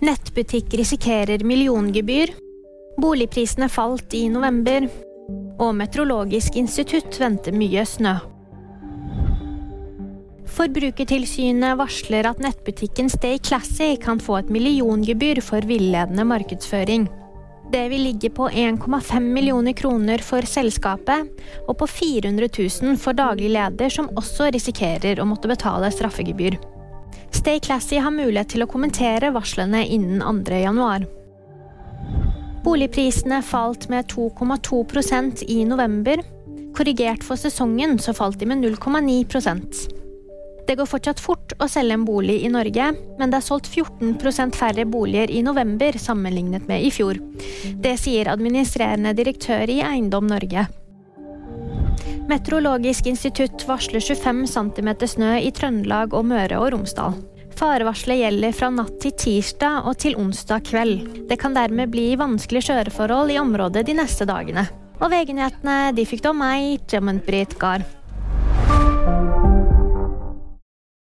Nettbutikk risikerer milliongebyr. Boligprisene falt i november. Og Meteorologisk institutt venter mye snø. Forbrukertilsynet varsler at nettbutikken Stay Classy kan få et milliongebyr for villedende markedsføring. Det vil ligge på 1,5 millioner kroner for selskapet, og på 400 000 for daglig leder, som også risikerer å måtte betale straffegebyr. Stay Classy har mulighet til å kommentere varslene innen 2. januar. Boligprisene falt med 2,2% i november. Korrigert for sesongen så falt de med 0,9% det går fortsatt fort å selge en bolig i Norge, men det er solgt 14% færre boliger i november sammenlignet med i fjor. Det sier administrerende direktør i Eiendom Norge. Meteorologisk institutt varsler 25 cm snø i Trøndelag og Møre og Romsdal. Farevarselet gjelder fra natt til tirsdag og til onsdag kveld. Det kan dermed bli vanskelige kjøreforhold i området de neste dagene. Og VG-nyhetene de fikk du av meg, Jamund Britt Gahr.